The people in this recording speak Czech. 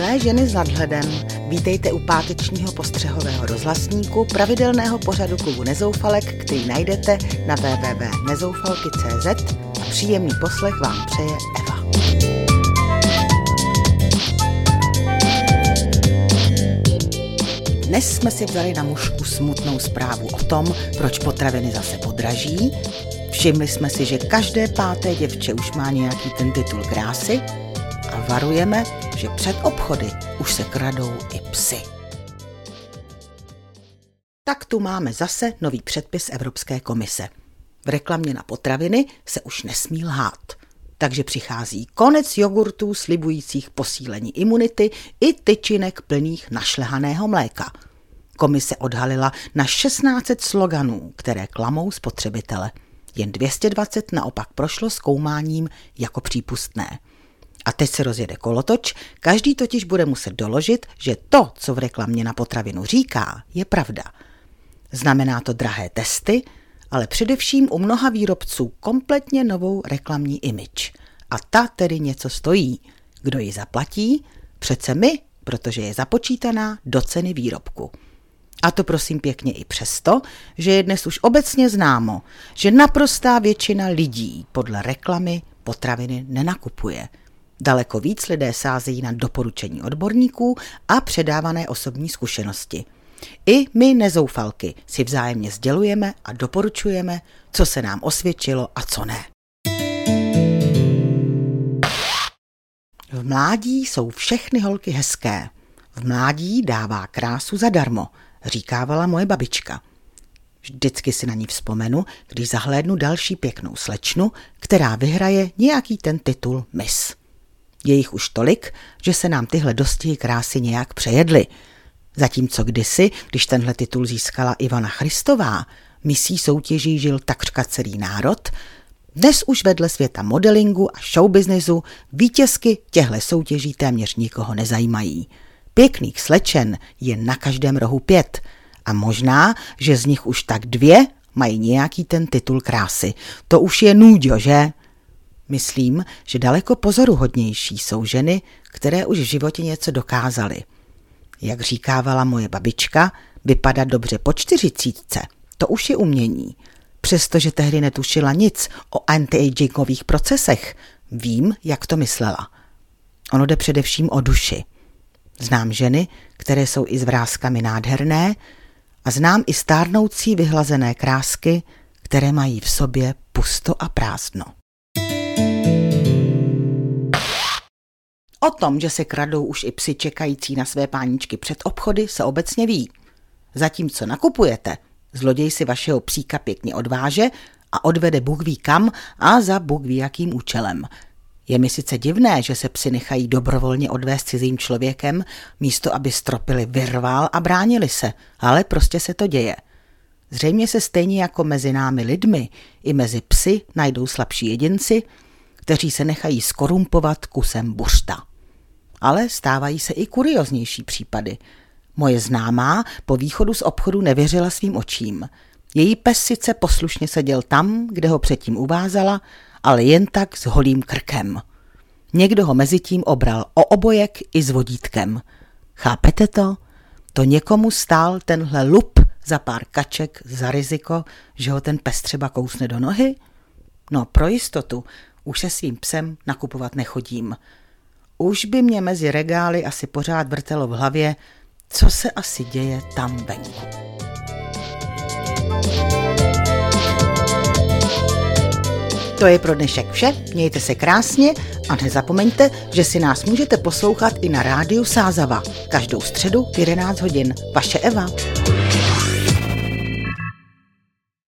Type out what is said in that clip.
Milé ženy s nadhledem, vítejte u pátečního postřehového rozhlasníku pravidelného pořadu klubu Nezoufalek, který najdete na www.nezoufalky.cz a příjemný poslech vám přeje Eva. Dnes jsme si vzali na mužku smutnou zprávu o tom, proč potraviny zase podraží. Všimli jsme si, že každé páté děvče už má nějaký ten titul krásy a varujeme, že před obchody už se kradou i psy. Tak tu máme zase nový předpis Evropské komise. V reklamě na potraviny se už nesmí lhát. Takže přichází konec jogurtů slibujících posílení imunity i tyčinek plných našlehaného mléka. Komise odhalila na 16 sloganů, které klamou spotřebitele. Jen 220 naopak prošlo zkoumáním jako přípustné. A teď se rozjede kolotoč, každý totiž bude muset doložit, že to, co v reklamě na potravinu říká, je pravda. Znamená to drahé testy, ale především u mnoha výrobců kompletně novou reklamní image. A ta tedy něco stojí. Kdo ji zaplatí? Přece my, protože je započítaná do ceny výrobku. A to prosím pěkně i přesto, že je dnes už obecně známo, že naprostá většina lidí podle reklamy potraviny nenakupuje – Daleko víc lidé sázejí na doporučení odborníků a předávané osobní zkušenosti. I my nezoufalky si vzájemně sdělujeme a doporučujeme, co se nám osvědčilo a co ne. V mládí jsou všechny holky hezké. V mládí dává krásu zadarmo, říkávala moje babička. Vždycky si na ní vzpomenu, když zahlédnu další pěknou slečnu, která vyhraje nějaký ten titul Miss. Je jich už tolik, že se nám tyhle dostihy krásy nějak přejedly. Zatímco kdysi, když tenhle titul získala Ivana Christová, misí soutěží žil takřka celý národ, dnes už vedle světa modelingu a showbiznesu vítězky těhle soutěží téměř nikoho nezajímají. Pěkných slečen je na každém rohu pět a možná, že z nich už tak dvě mají nějaký ten titul krásy. To už je nůďo, že? Myslím, že daleko pozoruhodnější jsou ženy, které už v životě něco dokázaly. Jak říkávala moje babička, vypadat dobře po čtyřicítce, to už je umění. Přestože tehdy netušila nic o anti-agingových procesech, vím, jak to myslela. Ono jde především o duši. Znám ženy, které jsou i s vrázkami nádherné a znám i stárnoucí vyhlazené krásky, které mají v sobě pusto a prázdno. O tom, že se kradou už i psy čekající na své páničky před obchody, se obecně ví. Zatímco nakupujete, zloděj si vašeho psíka pěkně odváže a odvede Bůh ví kam a za Bůh ví jakým účelem. Je mi sice divné, že se psy nechají dobrovolně odvést cizím člověkem, místo aby stropili vyrval a bránili se, ale prostě se to děje. Zřejmě se stejně jako mezi námi lidmi, i mezi psy najdou slabší jedinci, kteří se nechají skorumpovat kusem buřta ale stávají se i kurioznější případy. Moje známá po východu z obchodu nevěřila svým očím. Její pes sice poslušně seděl tam, kde ho předtím uvázala, ale jen tak s holým krkem. Někdo ho mezi tím obral o obojek i s vodítkem. Chápete to? To někomu stál tenhle lup za pár kaček za riziko, že ho ten pes třeba kousne do nohy? No pro jistotu už se svým psem nakupovat nechodím. Už by mě mezi regály asi pořád vrtelo v hlavě, co se asi děje tam venku. To je pro dnešek vše, mějte se krásně a nezapomeňte, že si nás můžete poslouchat i na rádiu Sázava. Každou středu v 11 hodin. Vaše Eva.